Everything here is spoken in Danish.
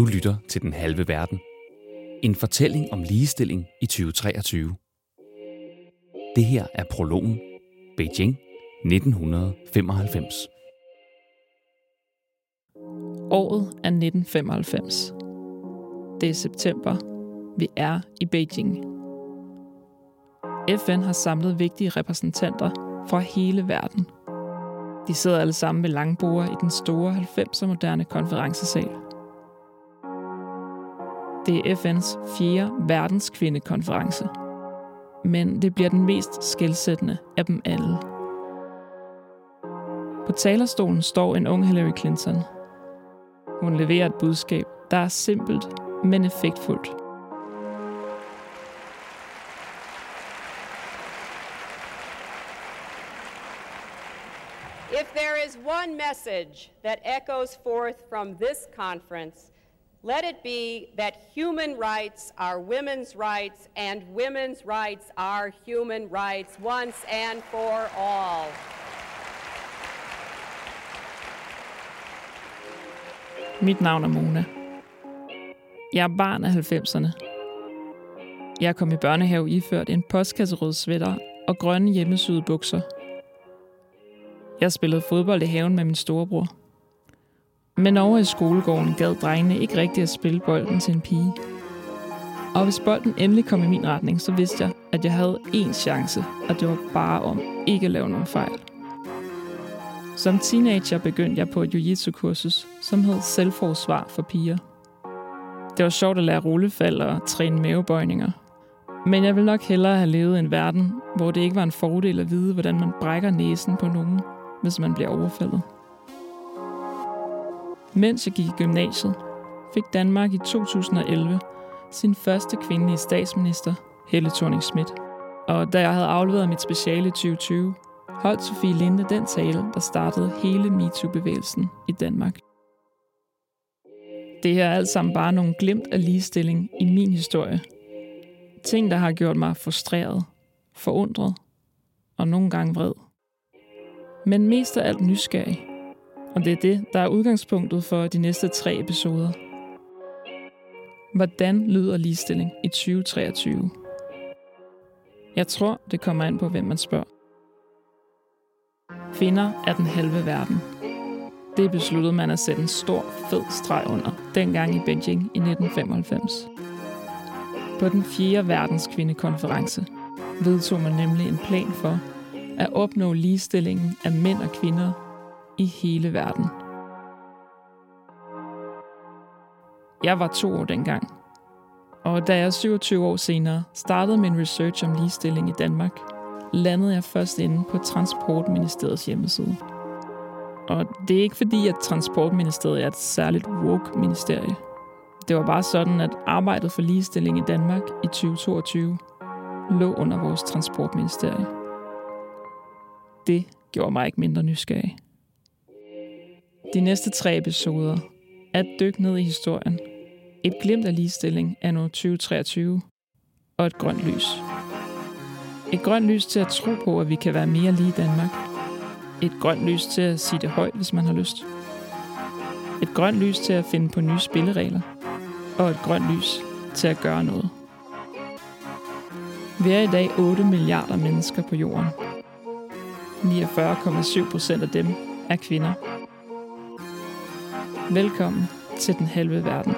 Du lytter til Den Halve Verden. En fortælling om ligestilling i 2023. Det her er prologen Beijing 1995. Året er 1995. Det er september. Vi er i Beijing. FN har samlet vigtige repræsentanter fra hele verden. De sidder alle sammen ved langbord i den store 90'er moderne konferencesal. Det er FN's fjerde verdenskvindekonference. Men det bliver den mest skældsættende af dem alle. På talerstolen står en ung Hillary Clinton. Hun leverer et budskab, der er simpelt, men effektfuldt. If there is one message that echoes forth from this conference, let it be that human rights are women's rights and women's rights are human rights once and for all. Mit navn er Mona. Jeg er barn af 90'erne. Jeg kom i børnehave iført en postkasserød sweater og grønne hjemmesyde bukser. Jeg spillede fodbold i haven med min storebror. Men over i skolegården gad drengene ikke rigtig at spille bolden til en pige. Og hvis bolden endelig kom i min retning, så vidste jeg, at jeg havde én chance, og det var bare om ikke at lave nogen fejl. Som teenager begyndte jeg på et jiu-jitsu-kursus, som hed Selvforsvar for piger. Det var sjovt at lære rullefald og træne mavebøjninger. Men jeg vil nok hellere have levet i en verden, hvor det ikke var en fordel at vide, hvordan man brækker næsen på nogen, hvis man bliver overfaldet. Mens jeg gik i gymnasiet, fik Danmark i 2011 sin første kvindelige statsminister, Helle thorning Schmidt. Og da jeg havde afleveret mit speciale i 2020, holdt Sofie Linde den tale, der startede hele MeToo-bevægelsen i Danmark. Det her er alt sammen bare nogle glimt af ligestilling i min historie. Ting, der har gjort mig frustreret, forundret og nogle gange vred. Men mest af alt nysgerrig. Og det er det, der er udgangspunktet for de næste tre episoder. Hvordan lyder ligestilling i 2023? Jeg tror, det kommer an på, hvem man spørger. Kvinder er den halve verden. Det besluttede man at sætte en stor, fed streg under, dengang i Beijing i 1995. På den fjerde verdenskvindekonference vedtog man nemlig en plan for at opnå ligestillingen af mænd og kvinder i hele verden. Jeg var to år dengang, og da jeg 27 år senere startede min research om ligestilling i Danmark, landede jeg først inde på Transportministeriets hjemmeside. Og det er ikke fordi, at Transportministeriet er et særligt woke ministerie. Det var bare sådan, at arbejdet for ligestilling i Danmark i 2022 lå under vores transportministerie. Det gjorde mig ikke mindre nysgerrig. De næste tre episoder er dyk ned i historien, et glimt af ligestilling anno nu 2023 og et grønt lys. Et grønt lys til at tro på, at vi kan være mere lige i Danmark. Et grønt lys til at sige det højt, hvis man har lyst. Et grønt lys til at finde på nye spilleregler. Og et grønt lys til at gøre noget. Vi er i dag 8 milliarder mennesker på jorden. 49,7 procent af dem er kvinder. Velkommen til den halve verden.